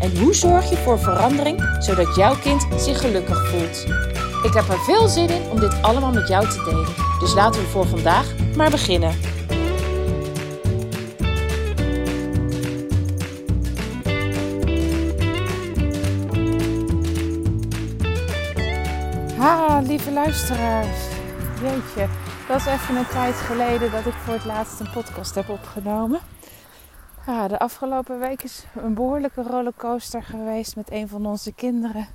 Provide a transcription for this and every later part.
En hoe zorg je voor verandering zodat jouw kind zich gelukkig voelt? Ik heb er veel zin in om dit allemaal met jou te delen. Dus laten we voor vandaag maar beginnen. Ha, lieve luisteraars. Jeetje, dat is even een tijd geleden dat ik voor het laatst een podcast heb opgenomen. De afgelopen week is een behoorlijke rollercoaster geweest met een van onze kinderen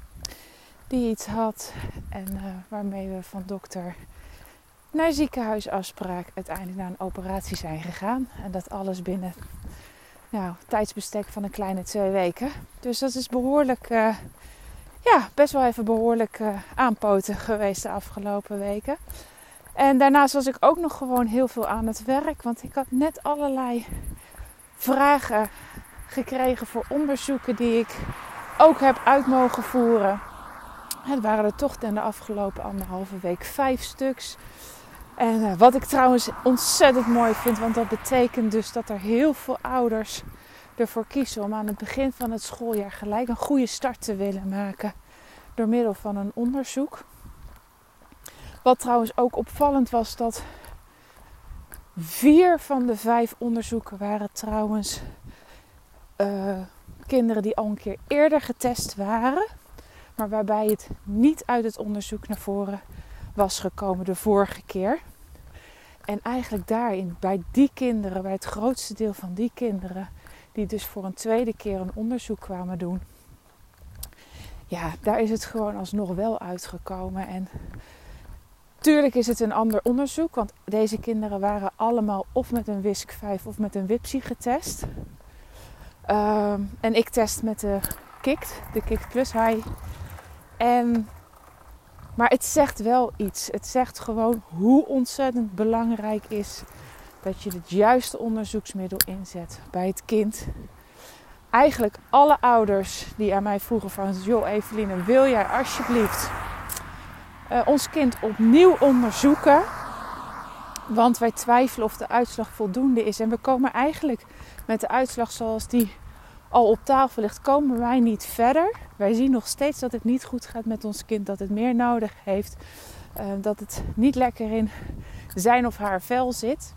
die iets had en uh, waarmee we van dokter naar ziekenhuisafspraak uiteindelijk naar een operatie zijn gegaan. En dat alles binnen nou, tijdsbestek van een kleine twee weken. Dus dat is behoorlijk, uh, ja, best wel even behoorlijk uh, aanpoten geweest de afgelopen weken. En daarnaast was ik ook nog gewoon heel veel aan het werk, want ik had net allerlei vragen gekregen voor onderzoeken die ik ook heb uit mogen voeren. Het waren er toch in de afgelopen anderhalve week vijf stuks. En uh, wat ik trouwens ontzettend mooi vind, want dat betekent dus dat er heel veel ouders ervoor kiezen om aan het begin van het schooljaar gelijk een goede start te willen maken door middel van een onderzoek. Wat trouwens ook opvallend was dat Vier van de vijf onderzoeken waren trouwens uh, kinderen die al een keer eerder getest waren, maar waarbij het niet uit het onderzoek naar voren was gekomen de vorige keer. En eigenlijk daarin, bij die kinderen, bij het grootste deel van die kinderen, die dus voor een tweede keer een onderzoek kwamen doen, ja, daar is het gewoon alsnog wel uitgekomen. En Tuurlijk is het een ander onderzoek, want deze kinderen waren allemaal of met een WISC 5 of met een WIPSI getest. Um, en ik test met de KICT, de KICT Plus High. En, maar het zegt wel iets. Het zegt gewoon hoe ontzettend belangrijk is dat je het juiste onderzoeksmiddel inzet bij het kind. Eigenlijk alle ouders die aan mij vroegen van... joh Eveline, wil jij alsjeblieft ons kind opnieuw onderzoeken. Want wij twijfelen of de uitslag voldoende is. En we komen eigenlijk met de uitslag zoals die al op tafel ligt, komen wij niet verder. Wij zien nog steeds dat het niet goed gaat met ons kind, dat het meer nodig heeft, uh, dat het niet lekker in zijn of haar vel zit.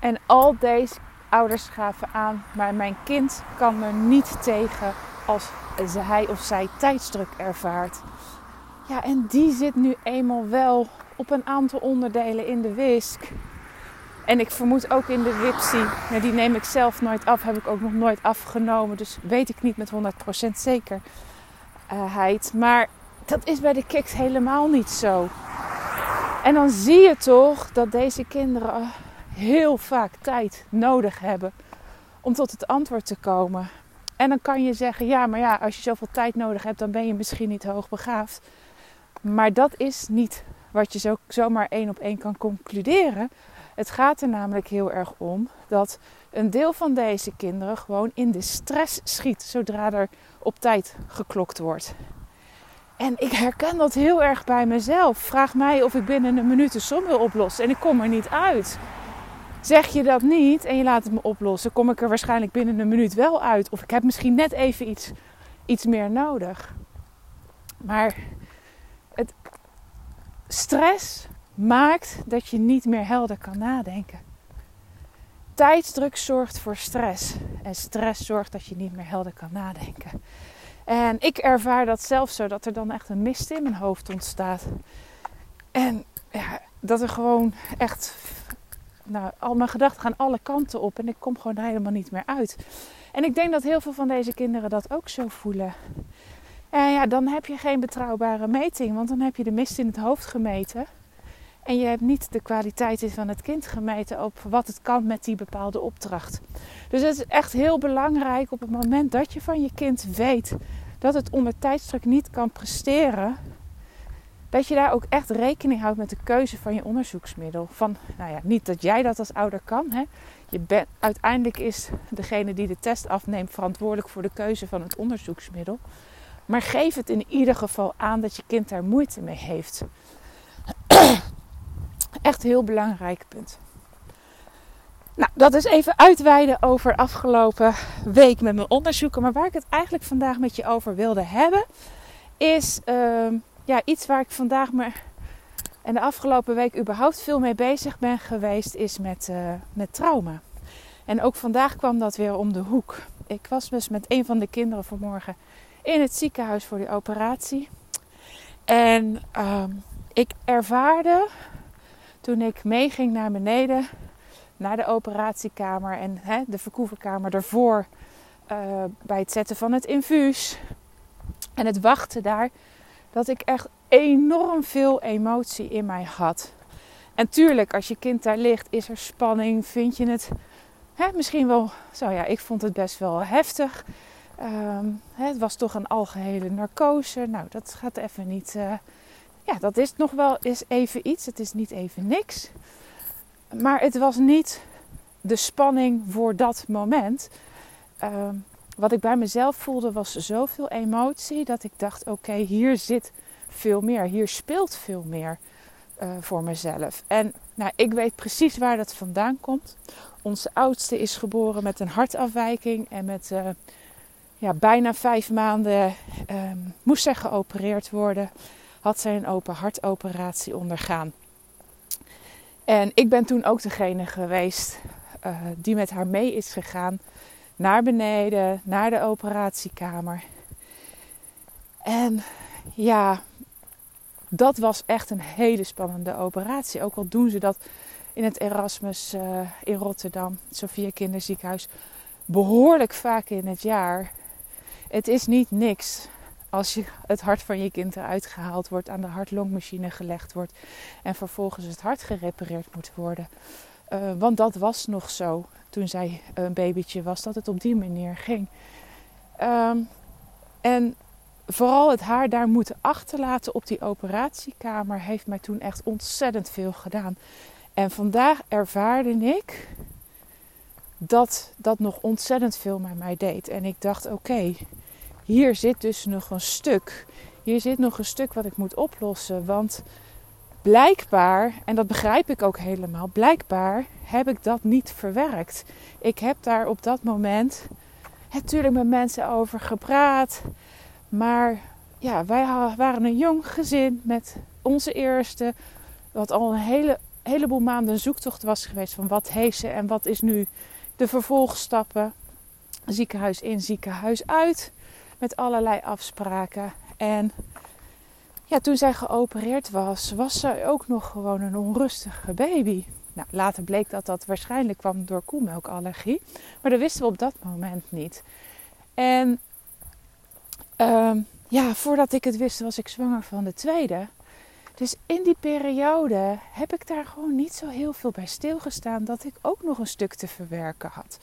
En al deze ouders gaven aan, maar mijn kind kan er niet tegen als hij of zij tijdsdruk ervaart. Ja, en die zit nu eenmaal wel op een aantal onderdelen in de whisk. En ik vermoed ook in de Wipsy. Ja, die neem ik zelf nooit af. Heb ik ook nog nooit afgenomen. Dus weet ik niet met 100% zekerheid. Maar dat is bij de kicks helemaal niet zo. En dan zie je toch dat deze kinderen heel vaak tijd nodig hebben om tot het antwoord te komen. En dan kan je zeggen, ja, maar ja, als je zoveel tijd nodig hebt, dan ben je misschien niet hoogbegaafd. Maar dat is niet wat je zo, zomaar één op één kan concluderen. Het gaat er namelijk heel erg om dat een deel van deze kinderen gewoon in de stress schiet zodra er op tijd geklokt wordt. En ik herken dat heel erg bij mezelf. Vraag mij of ik binnen een minuut de som wil oplossen en ik kom er niet uit. Zeg je dat niet en je laat het me oplossen, kom ik er waarschijnlijk binnen een minuut wel uit. Of ik heb misschien net even iets, iets meer nodig. Maar het stress maakt dat je niet meer helder kan nadenken. Tijdsdruk zorgt voor stress. En stress zorgt dat je niet meer helder kan nadenken. En ik ervaar dat zelf zo, dat er dan echt een mist in mijn hoofd ontstaat. En ja, dat er gewoon echt. Nou, al mijn gedachten gaan alle kanten op en ik kom gewoon helemaal niet meer uit. En ik denk dat heel veel van deze kinderen dat ook zo voelen. En ja, dan heb je geen betrouwbare meting, want dan heb je de mist in het hoofd gemeten. En je hebt niet de kwaliteit van het kind gemeten op wat het kan met die bepaalde opdracht. Dus het is echt heel belangrijk op het moment dat je van je kind weet dat het onder tijdsdruk niet kan presteren, dat je daar ook echt rekening houdt met de keuze van je onderzoeksmiddel. Van, nou ja, niet dat jij dat als ouder kan. Hè. Je uiteindelijk is degene die de test afneemt verantwoordelijk voor de keuze van het onderzoeksmiddel. Maar geef het in ieder geval aan dat je kind daar moeite mee heeft. Echt een heel belangrijk punt. Nou, dat is even uitweiden over afgelopen week met mijn onderzoeken. Maar waar ik het eigenlijk vandaag met je over wilde hebben, is ehm, ja, iets waar ik vandaag me en de afgelopen week überhaupt veel mee bezig ben geweest, is met, uh, met trauma. En ook vandaag kwam dat weer om de hoek. Ik was dus met een van de kinderen vanmorgen in het ziekenhuis voor die operatie. En ehm, ik ervaarde toen ik meeging naar beneden, naar de operatiekamer en de verkoeverkamer ervoor, uh, bij het zetten van het infuus en het wachten daar, dat ik echt enorm veel emotie in mij had. En tuurlijk, als je kind daar ligt, is er spanning, vind je het misschien wel, zo ja, ik vond het best wel heftig. Ehm, het was toch een algehele narcose. Nou, dat gaat even niet. Uh, ja, dat is nog wel eens even iets. Het is niet even niks. Maar het was niet de spanning voor dat moment. Ehm, wat ik bij mezelf voelde was zoveel emotie dat ik dacht: oké, hier zit veel meer. Hier speelt veel meer uh, voor mezelf. En nou, ik weet precies waar dat vandaan komt. Onze oudste is geboren met een hartafwijking en met uh, ja, bijna vijf maanden um, moest zij geopereerd worden. Had zij een open hartoperatie ondergaan. En ik ben toen ook degene geweest uh, die met haar mee is gegaan naar beneden, naar de operatiekamer. En ja, dat was echt een hele spannende operatie. Ook al doen ze dat in het Erasmus uh, in Rotterdam, Sophia Kinderziekenhuis, behoorlijk vaak in het jaar. Het is niet niks als je het hart van je kind eruit gehaald wordt, aan de hart-longmachine gelegd wordt en vervolgens het hart gerepareerd moet worden. Uh, want dat was nog zo toen zij een babytje was, dat het op die manier ging. Um, en vooral het haar daar moeten achterlaten op die operatiekamer heeft mij toen echt ontzettend veel gedaan. En vandaag ervaarde ik dat dat nog ontzettend veel met mij deed. En ik dacht: oké, hier zit dus nog een stuk. Hier zit nog een stuk wat ik moet oplossen. Want blijkbaar, en dat begrijp ik ook helemaal, blijkbaar heb ik dat niet verwerkt. Ik heb daar op dat moment natuurlijk met mensen over gepraat. Maar ja, wij waren een jong gezin met onze eerste, wat al een hele, heleboel maanden een zoektocht was geweest van wat heeft ze en wat is nu de vervolgstappen. Ziekenhuis in, ziekenhuis uit, allerlei afspraken. En ja, toen zij geopereerd was, was zij ook nog gewoon een onrustige baby. Nou, later bleek dat dat waarschijnlijk kwam door koemelkallergie. Maar dat wisten we op dat moment niet. En uh, ja, voordat ik het wist, was ik zwanger van de tweede. Dus in die periode heb ik daar gewoon niet zo heel veel bij stilgestaan dat ik ook nog een stuk te verwerken had.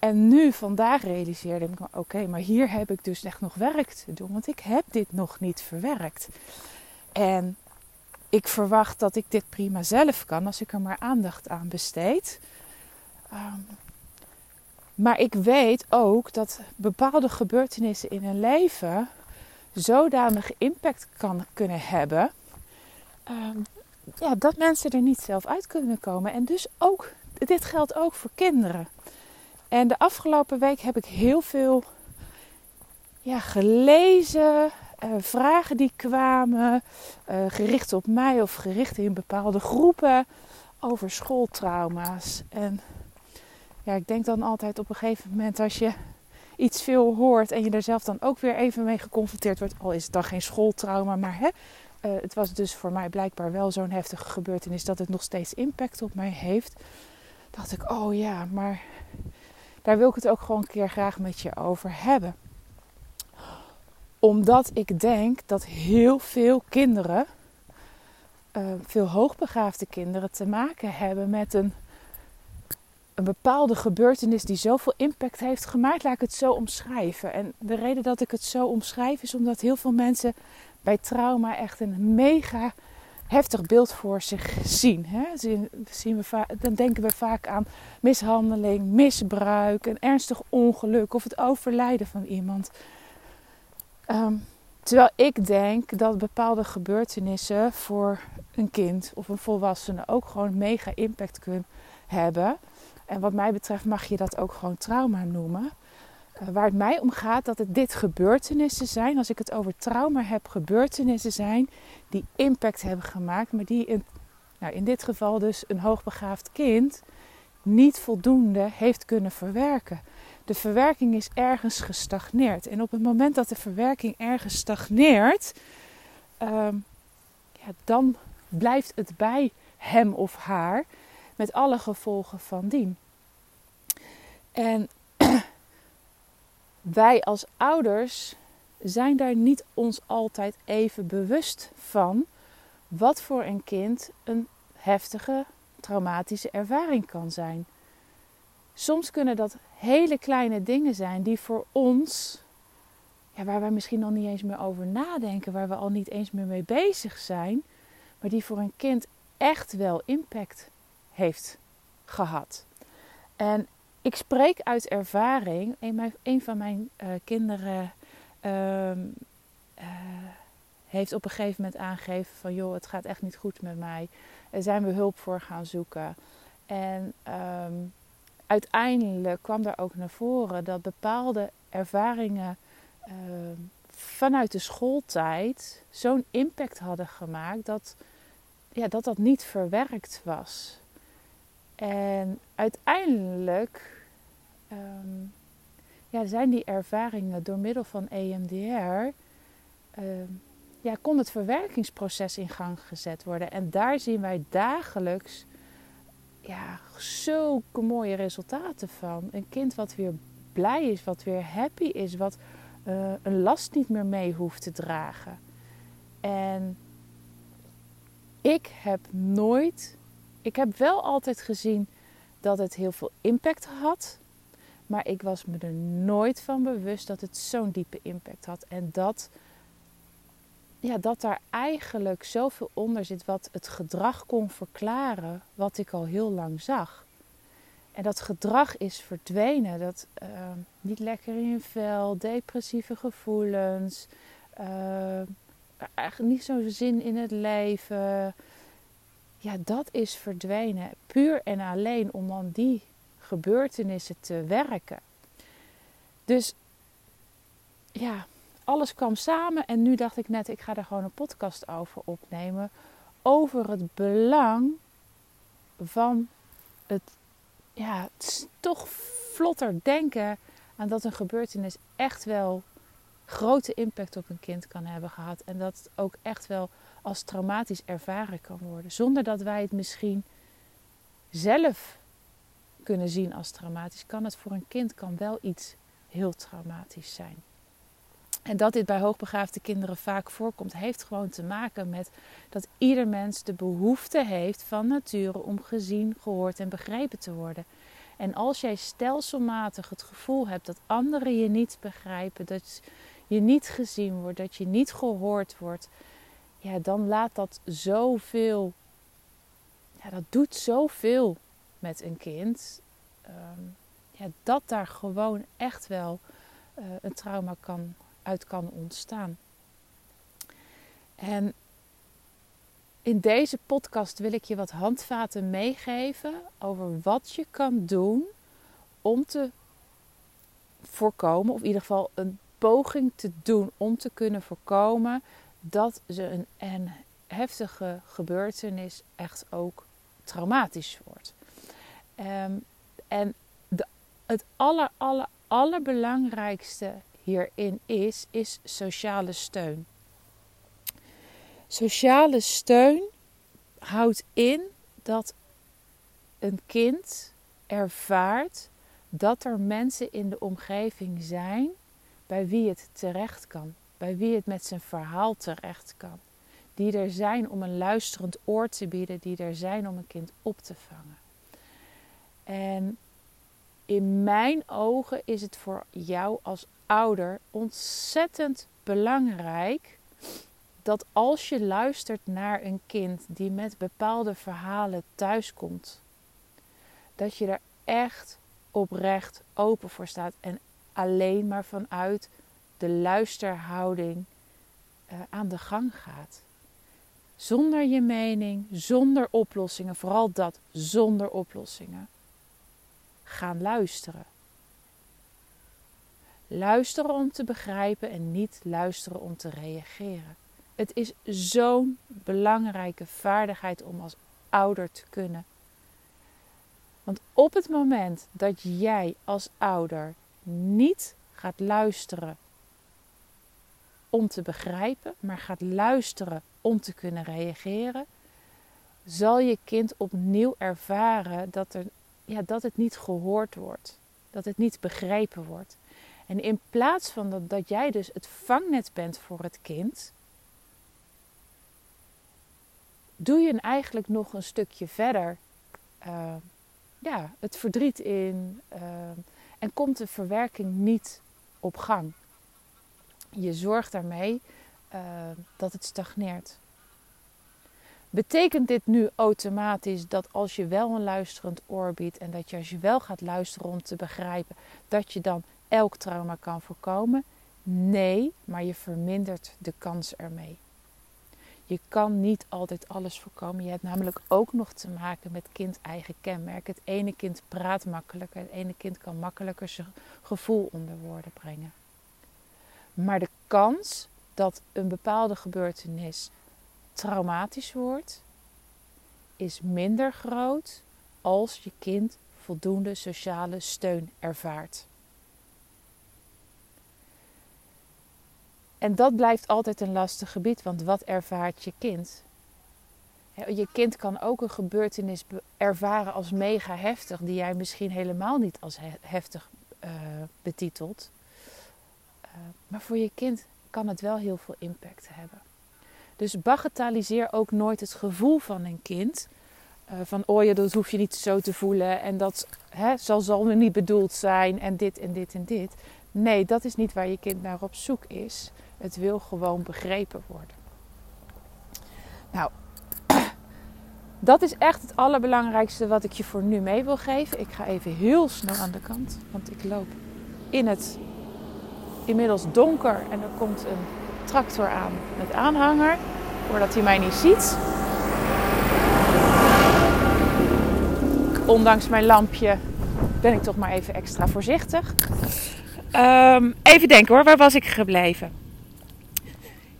En nu, vandaag realiseerde ik me, oké, maar hier heb ik dus echt nog werk te doen, want ik heb dit nog niet verwerkt. En ik verwacht dat ik dit prima zelf kan als ik er maar aandacht aan besteed. Um, maar ik weet ook dat bepaalde gebeurtenissen in een leven zodanig impact kan kunnen hebben. Um, ja, dat mensen er niet zelf uit kunnen komen. En dus ook, dit geldt ook voor kinderen. En de afgelopen week heb ik heel veel ja, gelezen, uh, vragen die kwamen, uh, gericht op mij of gericht in bepaalde groepen over schooltrauma's. En ja, ik denk dan altijd op een gegeven moment als je iets veel hoort en je er zelf dan ook weer even mee geconfronteerd wordt, al is het dan geen schooltrauma, maar hè, uh, het was dus voor mij blijkbaar wel zo'n heftige gebeurtenis dat het nog steeds impact op mij heeft. Dacht ik, oh ja, maar daar wil ik het ook gewoon een keer graag met je over hebben. Omdat ik denk dat heel veel kinderen, uh, veel hoogbegaafde kinderen, te maken hebben met een een bepaalde gebeurtenis die zoveel impact heeft gemaakt, laat ik het zo omschrijven. En de reden dat ik het zo omschrijf is omdat heel veel mensen bij trauma echt een mega heftig beeld voor zich zien. Hè? Zien we dan denken we vaak aan mishandeling, misbruik, een ernstig ongeluk of het overlijden van iemand. Ehm, terwijl ik denk dat bepaalde gebeurtenissen voor een kind of een volwassene ook gewoon mega impact kunnen hebben. En wat mij betreft mag je dat ook gewoon trauma noemen. Uh, waar het mij om gaat dat het dit gebeurtenissen zijn, als ik het over trauma heb, gebeurtenissen zijn die impact hebben gemaakt, maar die in, nou in dit geval dus een hoogbegaafd kind niet voldoende heeft kunnen verwerken. De verwerking is ergens gestagneerd. En op het moment dat de verwerking ergens stagneert, ehm, ja, dan blijft het bij hem of haar met alle gevolgen van dien. En wij als ouders zijn daar niet ons altijd even bewust van wat voor een kind een heftige traumatische ervaring kan zijn. Soms kunnen dat hele kleine dingen zijn die voor ons, ja, waar wij misschien nog niet eens meer over nadenken, waar we al niet eens meer mee bezig zijn, maar die voor een kind echt wel impact heeft gehad. En ik spreek uit ervaring. Een, van mijn uh, kinderen uh, uh, heeft op een gegeven moment aangegeven van joh, het gaat echt niet goed met mij. Er zijn we hulp voor gaan zoeken. En um, uiteindelijk kwam daar ook naar voren dat bepaalde ervaringen ehm, vanuit de schooltijd zo'n impact hadden gemaakt dat, ja, dat dat niet verwerkt was. En uiteindelijk um, ja, zijn die ervaringen door middel van EMDR, um, ehm, ja, kon het verwerkingsproces in gang gezet worden. En daar zien wij dagelijks ja, zulke mooie resultaten van. Een kind wat weer blij is, wat weer happy is, wat uh, een last niet meer mee hoeft te dragen. En ik heb nooit ik heb wel altijd gezien dat het heel veel impact had. Maar ik was me er nooit van bewust dat het zo'n diepe impact had. En dat, ja, dat daar eigenlijk zoveel onder zit wat het gedrag kon verklaren wat ik al heel lang zag. En dat gedrag is verdwenen. Dat uh, niet lekker in je vel, depressieve gevoelens, uh, eigenlijk niet zo'n zin in het leven ja, dat is verdwenen. Puur en alleen om dan die gebeurtenissen te werken. Dus ja, alles kwam samen en nu dacht ik net, ik ga er gewoon een podcast over opnemen. Over het belang van het, ja, het toch vlotter denken aan dat een gebeurtenis echt wel grote impact op een kind kan hebben gehad. En dat het ook echt wel als traumatisch ervaren kan worden. Zonder dat wij het misschien zelf kunnen zien als traumatisch, kan het voor een kind kan wel iets heel traumatisch zijn. En dat dit bij hoogbegaafde kinderen vaak voorkomt, heeft gewoon te maken met dat ieder mens de behoefte heeft van nature om gezien, gehoord en begrepen te worden. En als jij stelselmatig het gevoel hebt dat anderen je niet begrijpen, dat je niet gezien wordt, dat je niet gehoord wordt, ja, dan laat dat zoveel. Ja, dat doet zoveel met een kind. Ehm, ja, dat daar gewoon echt wel uh, een trauma kan, uit kan ontstaan. En in deze podcast wil ik je wat handvaten meegeven over wat je kan doen om te voorkomen, of in ieder geval een poging te doen om te kunnen voorkomen dat ze een, heftige gebeurtenis echt ook traumatisch wordt. Ehm, en de, het aller, aller, allerbelangrijkste hierin is, is sociale steun. Sociale steun houdt in dat een kind ervaart dat er mensen in de omgeving zijn bij wie het terecht kan bij wie het met zijn verhaal terecht kan. Die er zijn om een luisterend oor te bieden, die er zijn om een kind op te vangen. En in mijn ogen is het voor jou als ouder ontzettend belangrijk dat als je luistert naar een kind die met bepaalde verhalen thuiskomt, dat je er echt oprecht open voor staat en alleen maar vanuit de luisterhouding uh, aan de gang gaat. Zonder je mening, zonder oplossingen, vooral dat zonder oplossingen. Gaan luisteren. Luisteren om te begrijpen en niet luisteren om te reageren. Het is zo'n belangrijke vaardigheid om als ouder te kunnen. Want op het moment dat jij als ouder niet gaat luisteren om te begrijpen, maar gaat luisteren om te kunnen reageren, zal je kind opnieuw ervaren dat, er, ja, dat het niet gehoord wordt, dat het niet begrepen wordt. En in plaats van dat, dat jij dus het vangnet bent voor het kind, doe je eigenlijk nog een stukje verder uh, ja, het verdriet in uh, en komt de verwerking niet op gang. Je zorgt daarmee uh, dat het stagneert. Betekent dit nu automatisch dat als je wel een luisterend oor biedt en dat je als je wel gaat luisteren om te begrijpen, dat je dan elk trauma kan voorkomen? Nee, maar je vermindert de kans ermee. Je kan niet altijd alles voorkomen. Je hebt namelijk ook nog te maken met kind-eigen kenmerken. Het ene kind praat makkelijker, het ene kind kan makkelijker zijn gevoel onder woorden brengen. Maar de kans dat een bepaalde gebeurtenis traumatisch wordt, is minder groot als je kind voldoende sociale steun ervaart. En dat blijft altijd een lastig gebied, want wat ervaart je kind? Je kind kan ook een gebeurtenis ervaren als mega heftig, die jij misschien helemaal niet als heftig uh, betitelt. Uh, maar voor je kind kan het wel heel veel impact hebben. Dus bagatelliseer ook nooit het gevoel van een kind. Uh, van oh ja, dat hoef je niet zo te voelen en dat hè, zal, zal niet bedoeld zijn en dit en dit en dit. Nee, dat is niet waar je kind naar op zoek is. Het wil gewoon begrepen worden. Nou, dat is echt het allerbelangrijkste wat ik je voor nu mee wil geven. Ik ga even heel snel aan de kant, want ik loop in het inmiddels donker en er komt een tractor aan met aanhanger, voordat hij mij niet ziet. Ondanks mijn lampje ben ik toch maar even extra voorzichtig. Um, even denken hoor, waar was ik gebleven?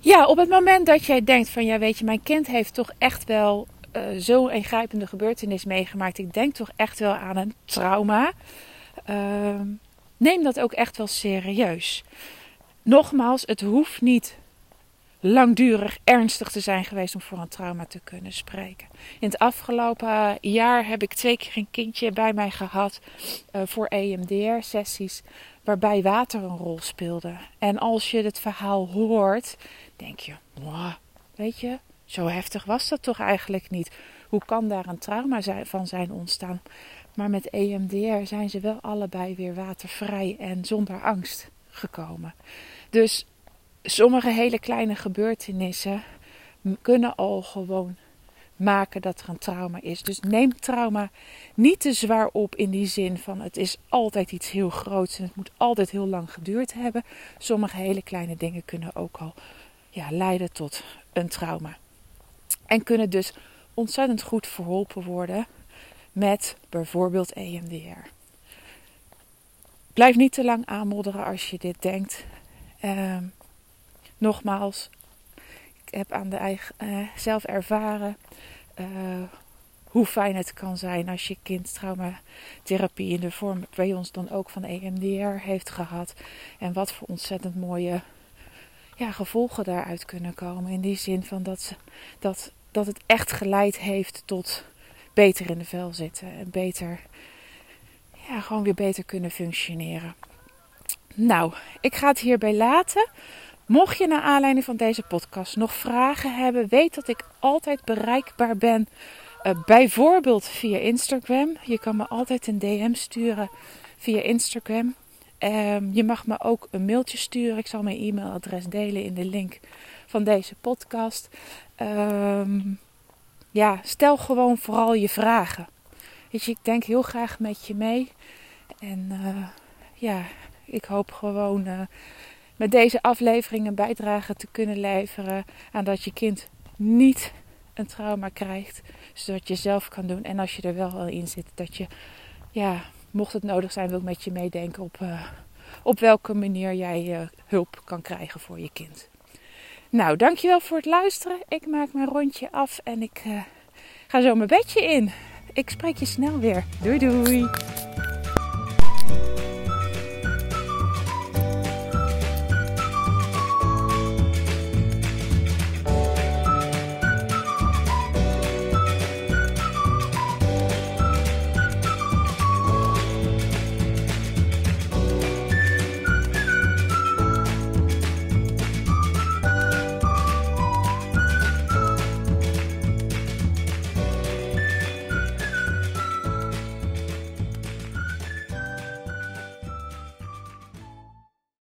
Ja, op het moment dat jij denkt van ja, weet je, mijn kind heeft toch echt wel uh, zo'n ingrijpende gebeurtenis meegemaakt. Ik denk toch echt wel aan een trauma. Uh, neem dat ook echt wel serieus. Nogmaals, het hoeft niet langdurig ernstig te zijn geweest om voor een trauma te kunnen spreken. In het afgelopen jaar heb ik twee keer een kindje bij mij gehad uh, voor EMDR-sessies, waarbij water een rol speelde. En als je het verhaal hoort, denk je, weet je, zo heftig was dat toch eigenlijk niet. Hoe kan daar een trauma van zijn ontstaan? Maar met EMDR zijn ze wel allebei weer watervrij en zonder angst gekomen. Dus sommige hele kleine gebeurtenissen kunnen al gewoon maken dat er een trauma is. Dus neem trauma niet te zwaar op in die zin van het is altijd iets heel groots en het moet altijd heel lang geduurd hebben. Sommige hele kleine dingen kunnen ook al ja, leiden tot een trauma. En kunnen dus ontzettend goed verholpen worden met bijvoorbeeld EMDR. Blijf niet te lang aanmodderen als je dit denkt. Uh, nogmaals, ik heb aan de eigen, uh, zelf ervaren uh, hoe fijn het kan zijn als je kind traumatherapie in de vorm bij ons dan ook van EMDR heeft gehad. En wat voor ontzettend mooie ja, gevolgen daaruit kunnen komen. In die zin van dat, ze, dat, dat het echt geleid heeft tot beter in de vel zitten. En beter, ja, gewoon weer beter kunnen functioneren. Nou, ik ga het hierbij laten. Mocht je naar aanleiding van deze podcast nog vragen hebben, weet dat ik altijd bereikbaar ben. Uh, bijvoorbeeld via Instagram. Je kan me altijd een DM sturen via Instagram. Ehm, je mag me ook een mailtje sturen. Ik zal mijn e-mailadres delen in de link van deze podcast. Ehm, ja, stel gewoon vooral je vragen. Weet je, ik denk heel graag met je mee. En uh, ja, ik hoop gewoon uh, met deze aflevering een bijdrage te kunnen leveren aan dat je kind niet een trauma krijgt. Zodat je zelf kan doen. En als je er wel in zit, dat je, ja, mocht het nodig zijn, wil ik met je meedenken op, uh, op welke manier jij hulp kan krijgen voor je kind. Nou, dankjewel voor het luisteren. Ik maak mijn rondje af en ik ga zo mijn bedje in. Ik spreek je snel weer. Doei doei.